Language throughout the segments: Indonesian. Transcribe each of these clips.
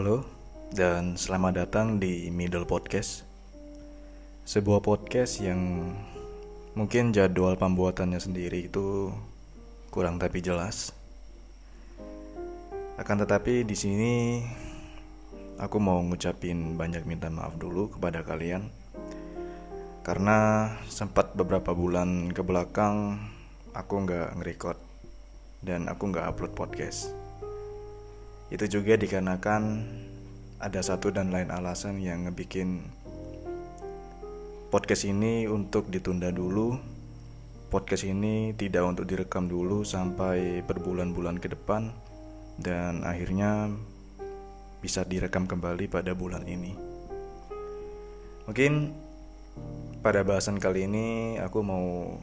Halo, dan selamat datang di Middle Podcast. Sebuah podcast yang mungkin jadwal pembuatannya sendiri itu kurang tapi jelas. Akan tetapi di sini aku mau ngucapin banyak minta maaf dulu kepada kalian karena sempat beberapa bulan ke belakang aku nggak nge-record dan aku nggak upload podcast. Itu juga dikarenakan ada satu dan lain alasan yang ngebikin podcast ini untuk ditunda dulu. Podcast ini tidak untuk direkam dulu sampai berbulan-bulan ke depan dan akhirnya bisa direkam kembali pada bulan ini. Mungkin pada bahasan kali ini aku mau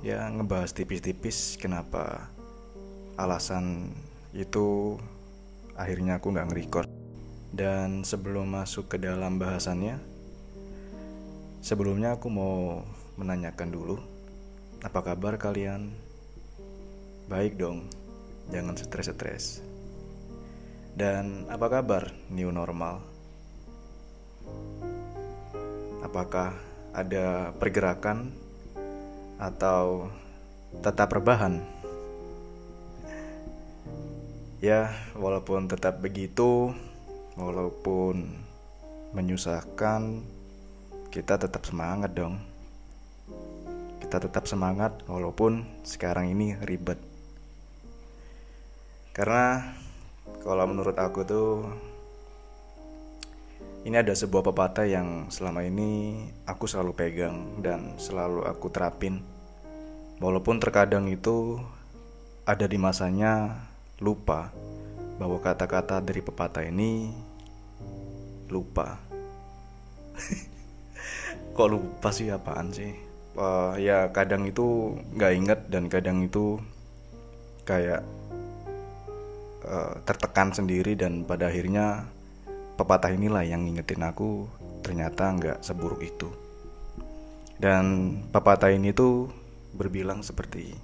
ya ngebahas tipis-tipis kenapa alasan itu akhirnya aku nggak nge-record. Dan sebelum masuk ke dalam bahasannya, sebelumnya aku mau menanyakan dulu, apa kabar kalian? Baik dong, jangan stres-stres. Dan apa kabar new normal? Apakah ada pergerakan atau tetap rebahan? Ya, walaupun tetap begitu, walaupun menyusahkan, kita tetap semangat dong. Kita tetap semangat walaupun sekarang ini ribet. Karena kalau menurut aku tuh ini ada sebuah pepatah yang selama ini aku selalu pegang dan selalu aku terapin. Walaupun terkadang itu ada di masanya lupa bahwa kata-kata dari pepatah ini lupa. Kok lupa sih apaan sih? Uh, ya kadang itu nggak inget dan kadang itu kayak uh, tertekan sendiri dan pada akhirnya pepatah inilah yang ngingetin aku ternyata nggak seburuk itu. Dan pepatah ini tuh berbilang seperti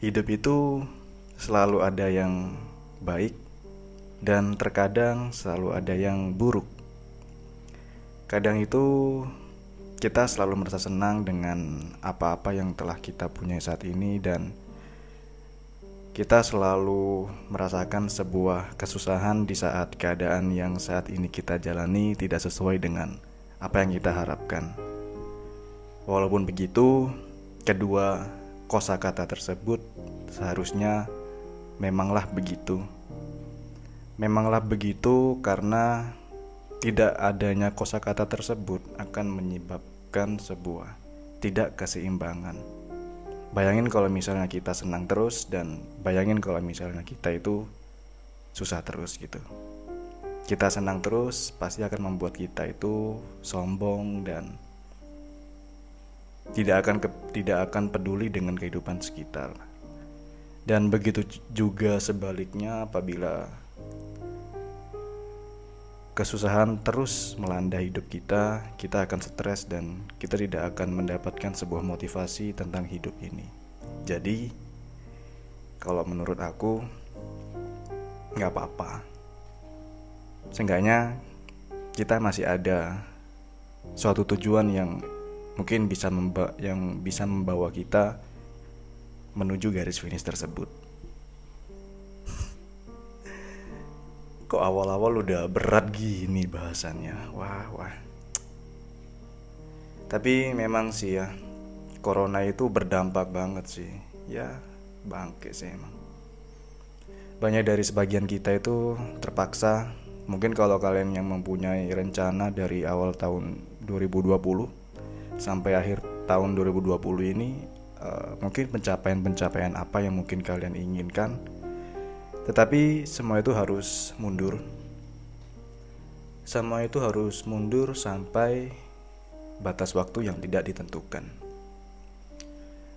hidup itu selalu ada yang baik dan terkadang selalu ada yang buruk. Kadang itu kita selalu merasa senang dengan apa-apa yang telah kita punya saat ini dan kita selalu merasakan sebuah kesusahan di saat keadaan yang saat ini kita jalani tidak sesuai dengan apa yang kita harapkan. Walaupun begitu, kedua kosakata tersebut seharusnya memanglah begitu. Memanglah begitu karena tidak adanya kosakata tersebut akan menyebabkan sebuah tidak keseimbangan. Bayangin kalau misalnya kita senang terus dan bayangin kalau misalnya kita itu susah terus gitu. Kita senang terus pasti akan membuat kita itu sombong dan tidak akan ke, tidak akan peduli dengan kehidupan sekitar. Dan begitu juga sebaliknya apabila kesusahan terus melanda hidup kita, kita akan stres dan kita tidak akan mendapatkan sebuah motivasi tentang hidup ini. Jadi, kalau menurut aku, nggak apa-apa. Seenggaknya kita masih ada suatu tujuan yang mungkin bisa yang bisa membawa kita menuju garis finish tersebut. Kok awal-awal udah berat gini bahasannya? Wah, wah. Tapi memang sih ya, corona itu berdampak banget sih. Ya, bangke sih emang. Banyak dari sebagian kita itu terpaksa Mungkin kalau kalian yang mempunyai rencana dari awal tahun 2020 sampai akhir tahun 2020 ini uh, mungkin pencapaian-pencapaian apa yang mungkin kalian inginkan. Tetapi semua itu harus mundur. Semua itu harus mundur sampai batas waktu yang tidak ditentukan.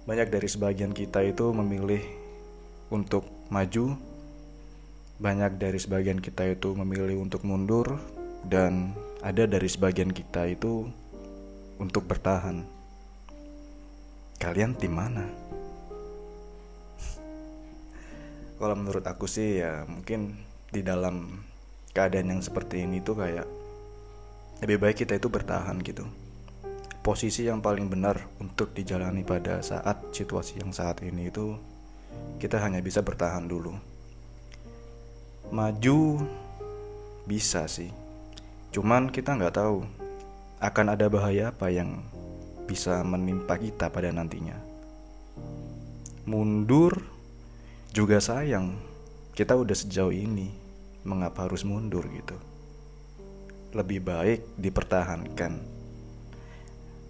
Banyak dari sebagian kita itu memilih untuk maju. Banyak dari sebagian kita itu memilih untuk mundur. Dan ada dari sebagian kita itu untuk bertahan kalian tim mana? Kalau menurut aku sih ya mungkin di dalam keadaan yang seperti ini tuh kayak lebih baik kita itu bertahan gitu. Posisi yang paling benar untuk dijalani pada saat situasi yang saat ini itu kita hanya bisa bertahan dulu. Maju bisa sih. Cuman kita nggak tahu akan ada bahaya apa yang bisa menimpa kita pada nantinya. Mundur juga sayang. Kita udah sejauh ini mengapa harus mundur gitu? Lebih baik dipertahankan.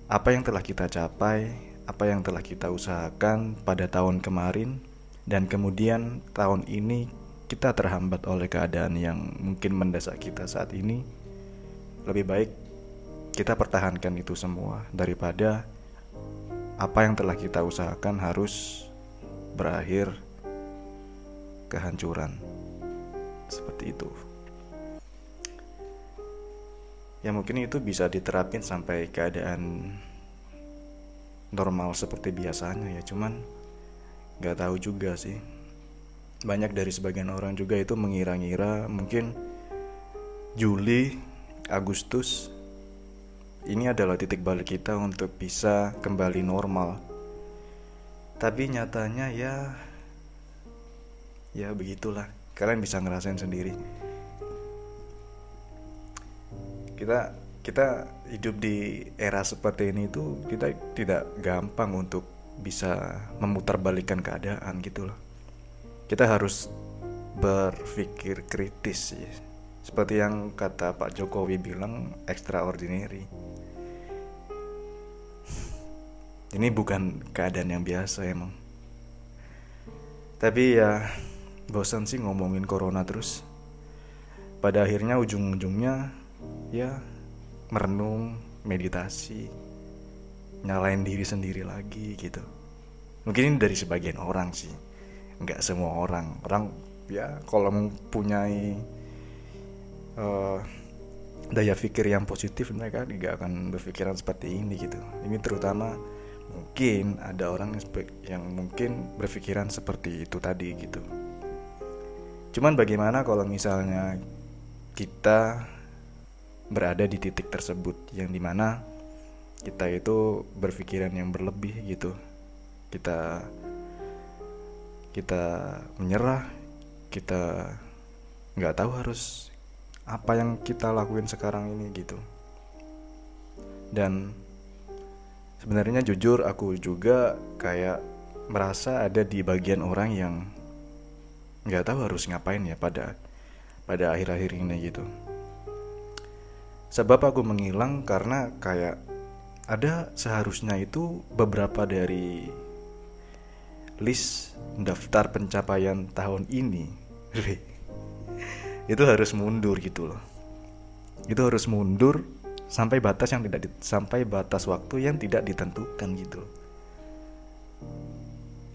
Apa yang telah kita capai, apa yang telah kita usahakan pada tahun kemarin, dan kemudian tahun ini kita terhambat oleh keadaan yang mungkin mendesak kita saat ini. Lebih baik kita pertahankan itu semua daripada apa yang telah kita usahakan harus berakhir kehancuran. Seperti itu. Ya mungkin itu bisa diterapin sampai keadaan normal seperti biasanya ya. Cuman nggak tahu juga sih. Banyak dari sebagian orang juga itu mengira-ngira mungkin Juli Agustus ini adalah titik balik kita untuk bisa kembali normal tapi nyatanya ya ya begitulah kalian bisa ngerasain sendiri kita kita hidup di era seperti ini itu kita tidak gampang untuk bisa memutarbalikkan keadaan gitu loh. Kita harus berpikir kritis sih. Seperti yang kata Pak Jokowi bilang extraordinary. Ini bukan keadaan yang biasa emang. Tapi ya bosan sih ngomongin corona terus. Pada akhirnya ujung-ujungnya ya merenung meditasi nyalain diri sendiri lagi gitu mungkin ini dari sebagian orang sih nggak semua orang orang ya kalau mempunyai uh, daya pikir yang positif mereka juga akan berpikiran seperti ini gitu ini terutama mungkin ada orang yang mungkin berpikiran seperti itu tadi gitu. Cuman bagaimana kalau misalnya kita berada di titik tersebut yang di mana kita itu berpikiran yang berlebih gitu. Kita kita menyerah kita nggak tahu harus apa yang kita lakuin sekarang ini gitu. Dan sebenarnya jujur aku juga kayak merasa ada di bagian orang yang nggak tahu harus ngapain ya pada pada akhir-akhir ini gitu Sebab aku menghilang karena kayak ada seharusnya itu beberapa dari list daftar pencapaian tahun ini itu harus mundur gitu loh. Itu harus mundur sampai batas yang tidak di, sampai batas waktu yang tidak ditentukan gitu.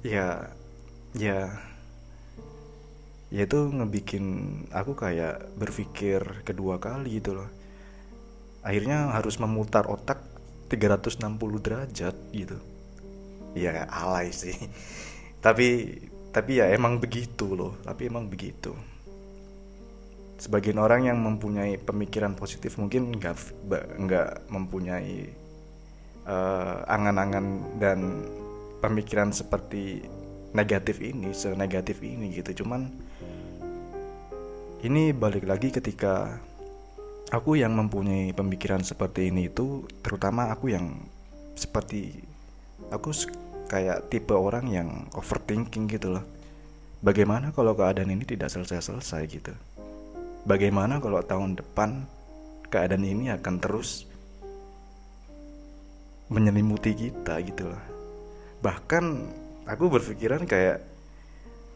Ya ya ya itu ngebikin aku kayak berpikir kedua kali gitu loh. Akhirnya harus memutar otak 360 derajat gitu. Ya alay sih. Tapi tapi ya emang begitu loh tapi emang begitu sebagian orang yang mempunyai pemikiran positif mungkin nggak nggak mempunyai uh, angan-angan dan pemikiran seperti negatif ini senegatif ini gitu. Cuman ini balik lagi ketika aku yang mempunyai pemikiran seperti ini itu terutama aku yang seperti aku kayak tipe orang yang overthinking gitu loh. Bagaimana kalau keadaan ini tidak selesai-selesai gitu bagaimana kalau tahun depan keadaan ini akan terus menyelimuti kita gitu loh bahkan aku berpikiran kayak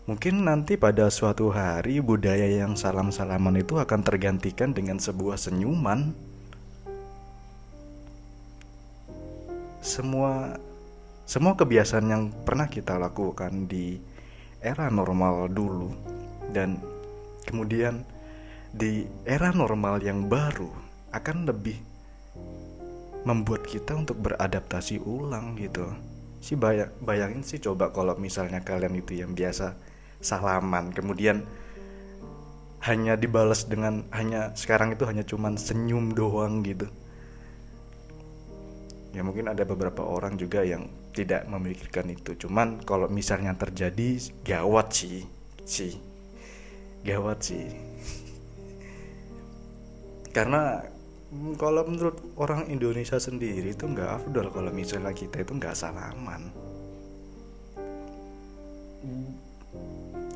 Mungkin nanti pada suatu hari budaya yang salam-salaman itu akan tergantikan dengan sebuah senyuman. Semua semua kebiasaan yang pernah kita lakukan di era normal dulu dan kemudian di era normal yang baru akan lebih membuat kita untuk beradaptasi ulang gitu. Si bayang, bayangin sih coba kalau misalnya kalian itu yang biasa salaman kemudian hanya dibalas dengan hanya sekarang itu hanya cuman senyum doang gitu. Ya mungkin ada beberapa orang juga yang tidak memikirkan itu. Cuman kalau misalnya terjadi gawat sih sih. Gawat sih karena mm, kalau menurut orang Indonesia sendiri itu nggak afdol kalau misalnya kita itu nggak salaman.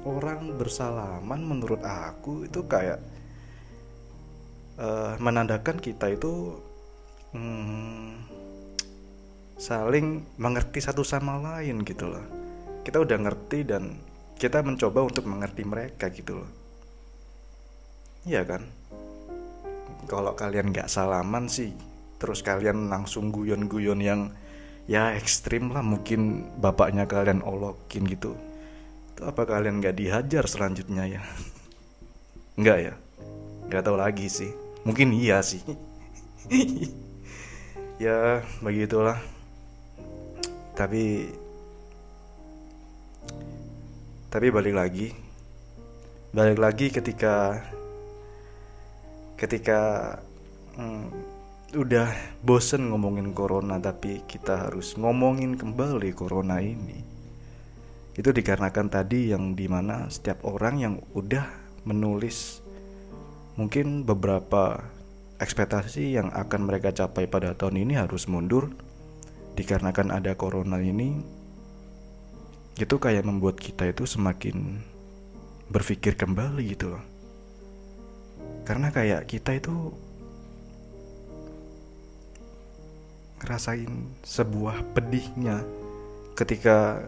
Orang bersalaman menurut aku itu kayak uh, menandakan kita itu hmm, saling mengerti satu sama lain gitu loh. Kita udah ngerti dan kita mencoba untuk mengerti mereka gitu loh. Iya kan kalau kalian nggak salaman sih terus kalian langsung guyon-guyon yang ya ekstrim lah mungkin bapaknya kalian olokin gitu. Itu apa kalian nggak dihajar selanjutnya ya? Nggak ya? Nggak tahu lagi sih. Mungkin iya sih. Ya begitulah. Tapi tapi balik lagi. Balik lagi ketika ketika hmm, udah bosen ngomongin corona tapi kita harus ngomongin kembali corona ini itu dikarenakan tadi yang di mana setiap orang yang udah menulis mungkin beberapa ekspektasi yang akan mereka capai pada tahun ini harus mundur. Dikarenakan ada corona ini itu kayak membuat kita itu semakin berpikir kembali gitu loh karena kayak kita itu ngerasain sebuah pedihnya ketika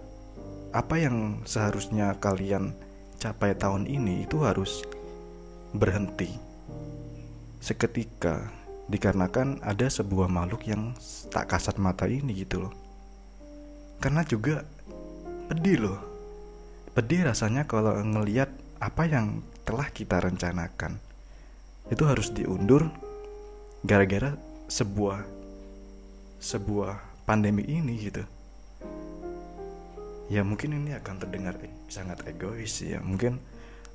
apa yang seharusnya kalian capai tahun ini itu harus berhenti. Seketika dikarenakan ada sebuah makhluk yang tak kasat mata ini gitu loh. Karena juga pedih loh. Pedih rasanya kalau ngeliat apa yang telah kita rencanakan itu harus diundur gara-gara sebuah sebuah pandemi ini gitu ya mungkin ini akan terdengar sangat egois ya mungkin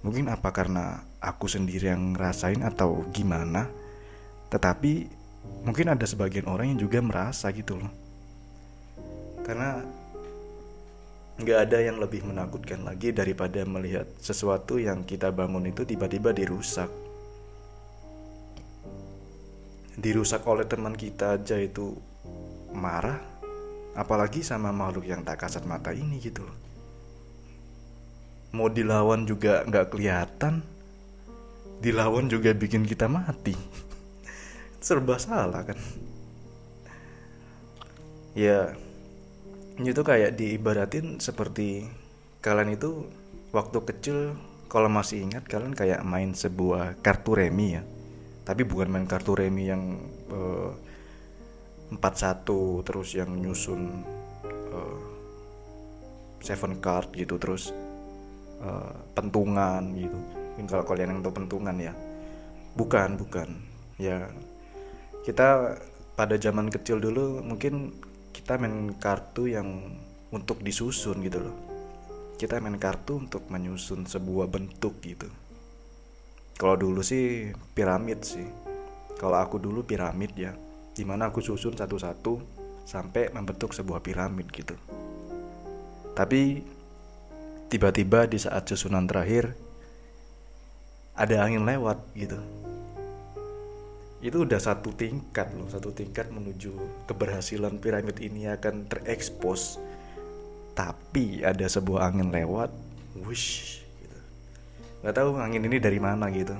mungkin apa karena aku sendiri yang ngerasain atau gimana tetapi mungkin ada sebagian orang yang juga merasa gitu loh. Karena nggak ada yang lebih menakutkan lagi daripada melihat sesuatu yang kita bangun itu tiba-tiba dirusak. Dirusak oleh teman kita aja itu marah, apalagi sama makhluk yang tak kasat mata ini gitu loh. Mau dilawan juga nggak kelihatan, dilawan juga bikin kita mati. Serba salah kan? Ya itu kayak diibaratin seperti kalian itu waktu kecil kalau masih ingat kalian kayak main sebuah kartu remi ya tapi bukan main kartu remi yang uh, satu terus yang nyusun uh, seven card gitu terus uh, pentungan gitu. Mungkin kalau kalian yang tahu pentungan ya. Bukan bukan. Ya kita pada zaman kecil dulu mungkin kita main kartu yang untuk disusun gitu loh. Kita main kartu untuk menyusun sebuah bentuk gitu kalau dulu sih piramid sih. Kalau aku dulu piramid ya di mana aku susun satu-satu sampai membentuk sebuah piramid gitu. Tapi tiba-tiba di saat susunan terakhir ada angin lewat gitu. Itu udah satu tingkat loh satu tingkat menuju keberhasilan piramid ini akan terekspos. Tapi ada sebuah angin lewat wush. Nggak tahu angin ini dari mana gitu.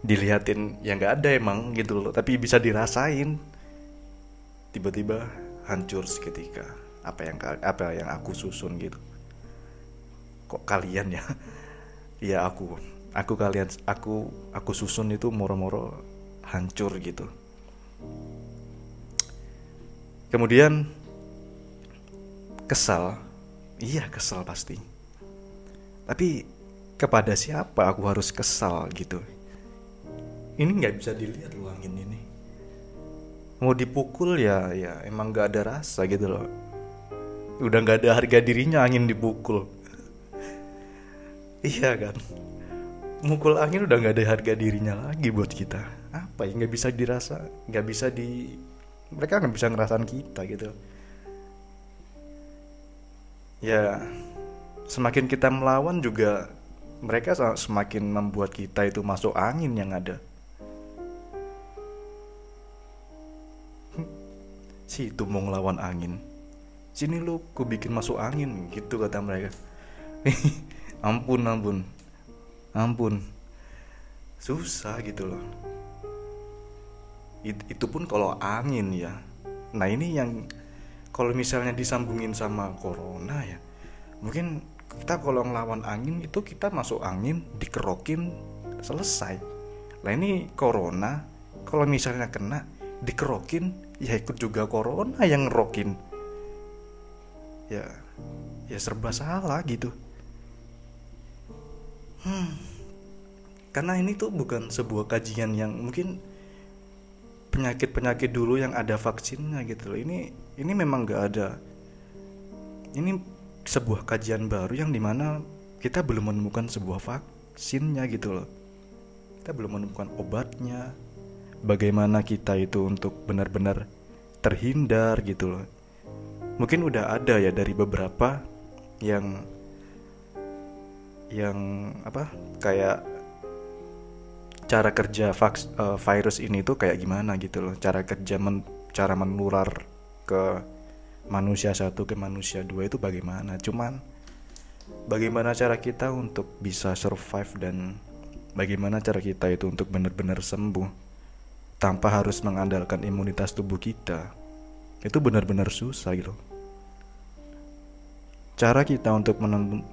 Dilihatin ya nggak ada emang gitu loh. Tapi bisa dirasain. Tiba-tiba hancur seketika. Apa yang apa yang aku susun gitu. Kok kalian ya? Ya aku aku kalian aku aku susun itu moro-moro hancur gitu. Kemudian kesal, iya kesal pasti. Tapi kepada siapa aku harus kesal gitu? Ini nggak bisa dilihat loh angin ini. Mau dipukul ya, ya emang nggak ada rasa gitu loh. Udah nggak ada harga dirinya angin dipukul. iya kan? mukul angin udah nggak ada harga dirinya lagi buat kita apa ya nggak bisa dirasa nggak bisa di mereka nggak bisa ngerasain kita gitu ya semakin kita melawan juga mereka semakin membuat kita itu masuk angin yang ada. Si itu mau ngelawan angin. Sini lu ku bikin masuk angin gitu kata mereka. Ampun ampun. Ampun. Susah gitu loh. It, itu pun kalau angin ya. Nah ini yang kalau misalnya disambungin sama corona ya mungkin kita kalau ngelawan angin itu kita masuk angin dikerokin selesai. Lah ini corona kalau misalnya kena dikerokin ya ikut juga corona yang ngerokin. Ya ya serba salah gitu. Hmm. karena ini tuh bukan sebuah kajian yang mungkin penyakit-penyakit dulu yang ada vaksinnya gitu loh. Ini ini memang gak ada. Ini sebuah kajian baru yang di mana kita belum menemukan sebuah vaksinnya gitu loh. Kita belum menemukan obatnya. Bagaimana kita itu untuk benar-benar terhindar gitu loh. Mungkin udah ada ya dari beberapa yang yang apa kayak cara kerja vaks, uh, virus ini tuh kayak gimana gitu loh. Cara kerja men, cara menular ke manusia satu ke manusia dua itu bagaimana? Cuman bagaimana cara kita untuk bisa survive dan bagaimana cara kita itu untuk benar-benar sembuh tanpa harus mengandalkan imunitas tubuh kita? Itu benar-benar susah gitu. Cara kita untuk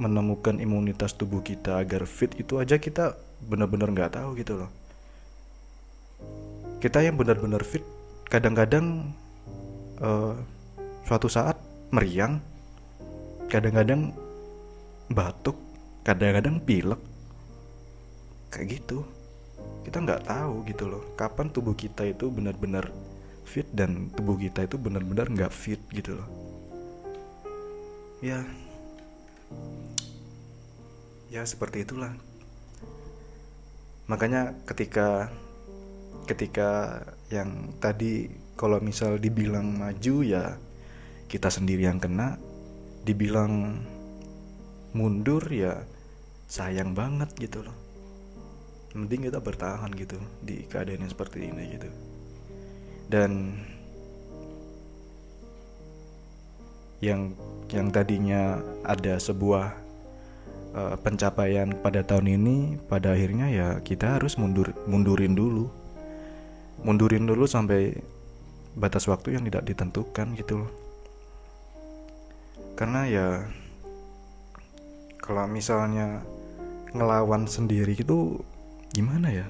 menemukan imunitas tubuh kita agar fit itu aja kita benar-benar nggak tahu gitu loh. Kita yang benar-benar fit kadang-kadang uh, suatu saat meriang kadang-kadang batuk kadang-kadang pilek. Kayak gitu. Kita nggak tahu gitu loh kapan tubuh kita itu benar-benar fit dan tubuh kita itu benar-benar nggak fit gitu loh. Ya. Ya seperti itulah. Makanya ketika ketika yang tadi kalau misal dibilang maju ya kita sendiri yang kena dibilang mundur ya sayang banget gitu loh. Mending kita bertahan gitu di keadaan yang seperti ini gitu. Dan yang yang tadinya ada sebuah uh, pencapaian pada tahun ini pada akhirnya ya kita harus mundur mundurin dulu. Mundurin dulu sampai batas waktu yang tidak ditentukan gitu loh karena ya kalau misalnya ngelawan sendiri itu gimana ya?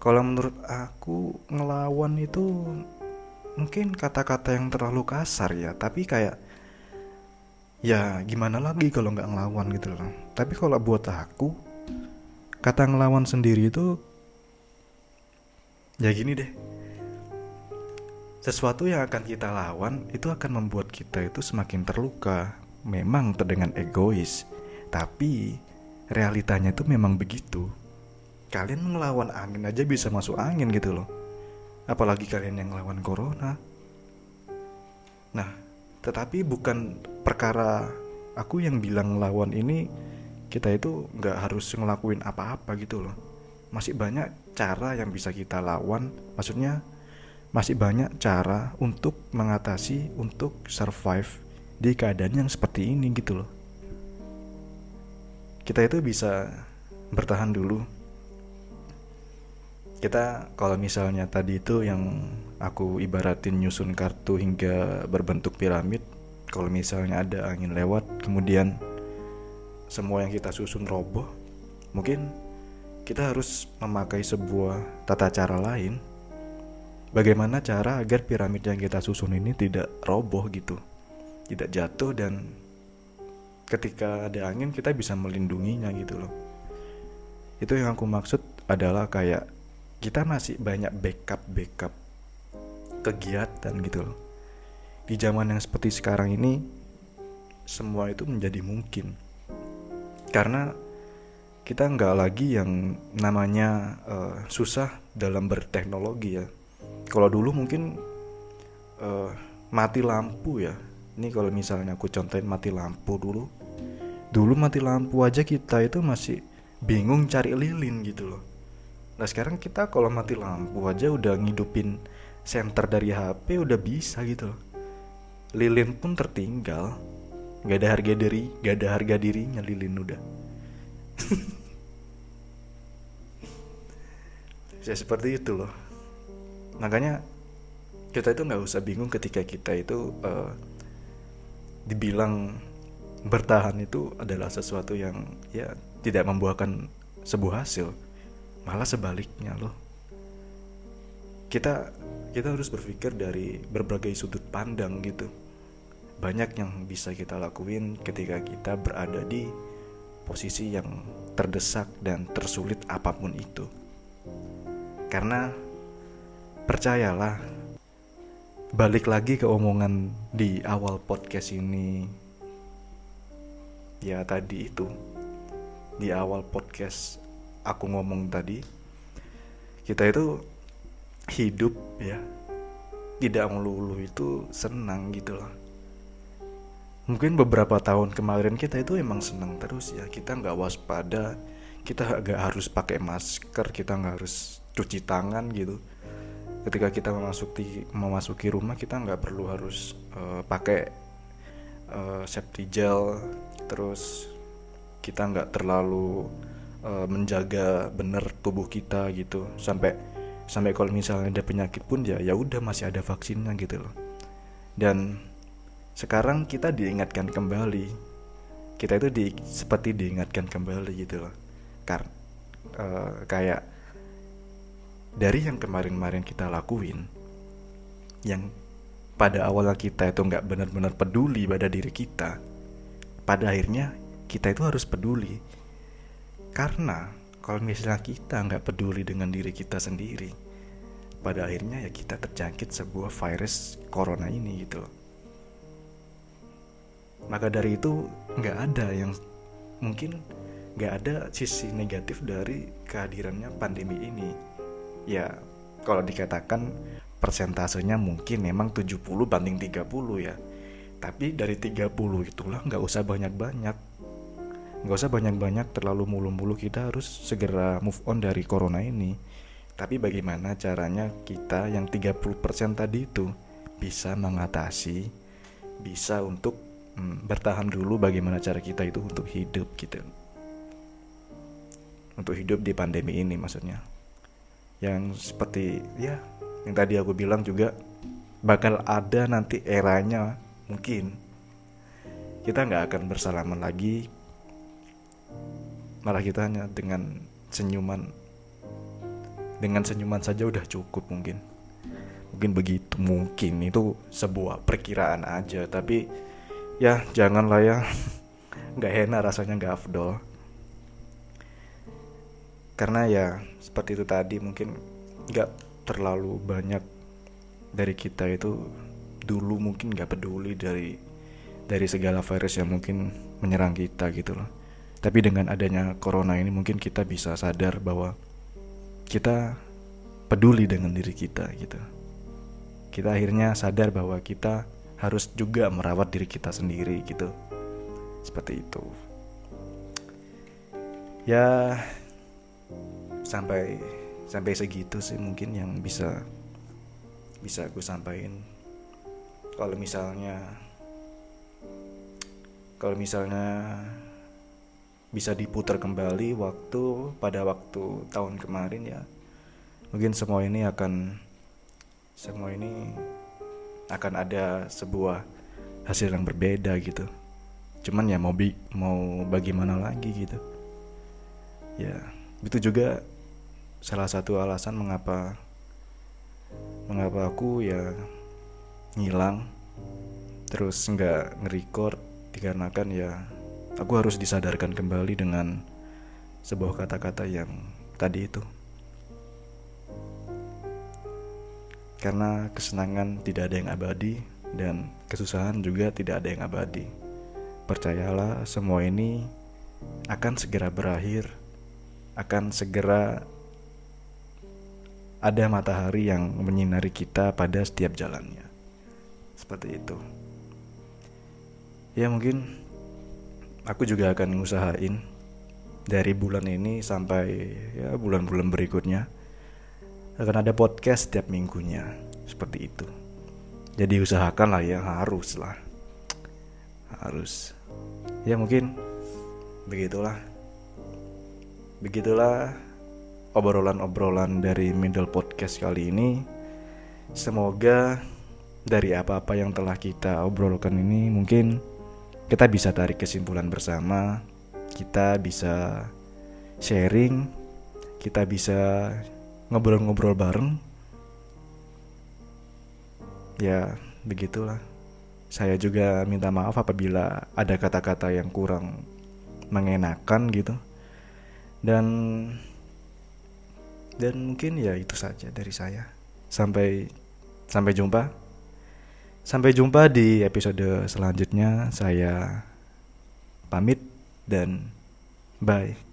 Kalau menurut aku ngelawan itu mungkin kata-kata yang terlalu kasar ya. Tapi kayak ya gimana lagi kalau nggak ngelawan gitu loh. Tapi kalau buat aku kata ngelawan sendiri itu ya gini deh sesuatu yang akan kita lawan itu akan membuat kita itu semakin terluka. Memang terdengar egois. Tapi realitanya itu memang begitu. Kalian ngelawan angin aja bisa masuk angin gitu loh. Apalagi kalian yang ngelawan corona. Nah tetapi bukan perkara aku yang bilang ngelawan ini kita itu nggak harus ngelakuin apa-apa gitu loh. Masih banyak cara yang bisa kita lawan. Maksudnya masih banyak cara untuk mengatasi untuk survive di keadaan yang seperti ini gitu loh. Kita itu bisa bertahan dulu. Kita kalau misalnya tadi itu yang aku ibaratin nyusun kartu hingga berbentuk piramid kalau misalnya ada angin lewat kemudian semua yang kita susun roboh mungkin kita harus memakai sebuah tata cara lain bagaimana cara agar piramid yang kita susun ini tidak roboh gitu? Tidak jatuh dan ketika ada angin kita bisa melindunginya gitu loh. Itu yang aku maksud adalah kayak kita masih banyak backup backup kegiatan gitu loh. Di zaman yang seperti sekarang ini semua itu menjadi mungkin. Karena kita nggak lagi yang namanya uh, susah dalam berteknologi ya kalau dulu mungkin uh, mati lampu ya. Ini kalau misalnya aku contohin mati lampu dulu. Dulu mati lampu aja kita itu masih bingung cari lilin gitu loh. Nah sekarang kita kalau mati lampu aja udah ngidupin center dari HP udah bisa gitu loh. Lilin pun tertinggal. Nggak ada harga diri nggak ada harga dirinya lilin udah. Ya seperti itu loh makanya kita itu nggak usah bingung ketika kita itu uh, dibilang bertahan itu adalah sesuatu yang ya tidak membuahkan sebuah hasil. Malah sebaliknya loh. Kita kita harus berpikir dari berbagai sudut pandang gitu. Banyak yang bisa kita lakuin ketika kita berada di posisi yang terdesak dan tersulit apa pun itu. Karena percayalah balik lagi ke omongan di awal podcast ini. Ya tadi itu. Di awal podcast aku ngomong tadi kita itu hidup ya. Tidak melulu itu senang gitu loh. Mungkin beberapa tahun kemarin kita itu emang senang terus ya. Kita nggak waspada kita nggak harus pakai masker kita nggak harus cuci tangan gitu ketika kita memasuki memasuki rumah kita nggak perlu harus uh, pakai uh, safety gel. Terus kita nggak terlalu uh, menjaga benar tubuh kita gitu. Sampai sampai kalau misalnya ada penyakit pun ya ya udah masih ada vaksinnya gitu loh. Dan sekarang kita diingatkan kembali kita itu di, seperti diingatkan kembali gitu loh. Karena uh, kayak dari yang kemarin-kemarin kita lakuin yang pada awalnya kita itu nggak benar-benar peduli pada diri kita pada akhirnya kita itu harus peduli. Karena kalau misalnya kita nggak peduli dengan diri kita sendiri pada akhirnya ya kita terjangkit sebuah virus corona ini gitu maka dari itu nggak ada yang mungkin nggak ada sisi negatif dari kehadirannya pandemi ini ya kalau dikatakan persentasenya mungkin memang 70 banding 30 ya. Tapi dari 30 itulah nggak usah banyak-banyak. Nggak usah banyak-banyak terlalu mulu-mulu kita harus segera move on dari corona ini. Tapi bagaimana caranya kita yang 30% tadi itu bisa mengatasi bisa untuk hmm, bertahan dulu bagaimana cara kita itu untuk hidup gitu. Untuk hidup di pandemi ini maksudnya yang seperti ya yang tadi aku bilang juga bakal ada nanti eranya mungkin. Kita nggak akan bersalaman lagi. Malah kita hanya dengan senyuman dengan senyuman saja udah cukup mungkin. Mungkin begitu mungkin itu sebuah perkiraan aja. Tapi ya janganlah ya. Nggak enak rasanya nggak afdol karena ya seperti itu tadi mungkin nggak terlalu banyak dari kita itu dulu mungkin nggak peduli dari dari segala virus yang mungkin menyerang kita gitu loh. Tapi dengan adanya corona ini mungkin kita bisa sadar bahwa kita peduli dengan diri kita gitu. Kita akhirnya sadar bahwa kita harus juga merawat diri kita sendiri gitu. Seperti itu. Ya sampai sampai segitu sih mungkin yang bisa bisa aku sampaikan. Kalau misalnya kalau misalnya bisa diputar kembali waktu pada waktu tahun kemarin ya mungkin semua ini akan semua ini akan ada sebuah hasil yang berbeda gitu. Cuman ya mau bi mau bagaimana lagi gitu. Ya itu juga salah satu alasan mengapa mengapa aku ya ngilang terus nggak nge-record dikarenakan ya aku harus disadarkan kembali dengan sebuah kata-kata yang tadi itu. Karena kesenangan tidak ada yang abadi dan kesusahan juga tidak ada yang abadi. Percayalah semua ini akan segera berakhir akan segera ada matahari yang menyinari kita pada setiap jalannya. Seperti itu. Ya mungkin aku juga akan ngusahain dari bulan ini sampai ya bulan-bulan berikutnya akan ada podcast setiap minggunya seperti itu. Jadi usahakan lah ya harus lah harus ya mungkin begitulah begitulah obrolan-obrolan dari middle podcast kali ini. Semoga dari apa-apa yang telah kita obrolkan ini mungkin kita bisa tarik kesimpulan bersama kita bisa sharing kita bisa ngobrol-ngobrol bareng. Ya begitulah. Saya juga minta maaf apabila ada kata-kata yang kurang mengenakan gitu. Dan dan mungkin ya itu saja dari saya. Sampai sampai jumpa. Sampai jumpa di episode selanjutnya. Saya pamit dan bye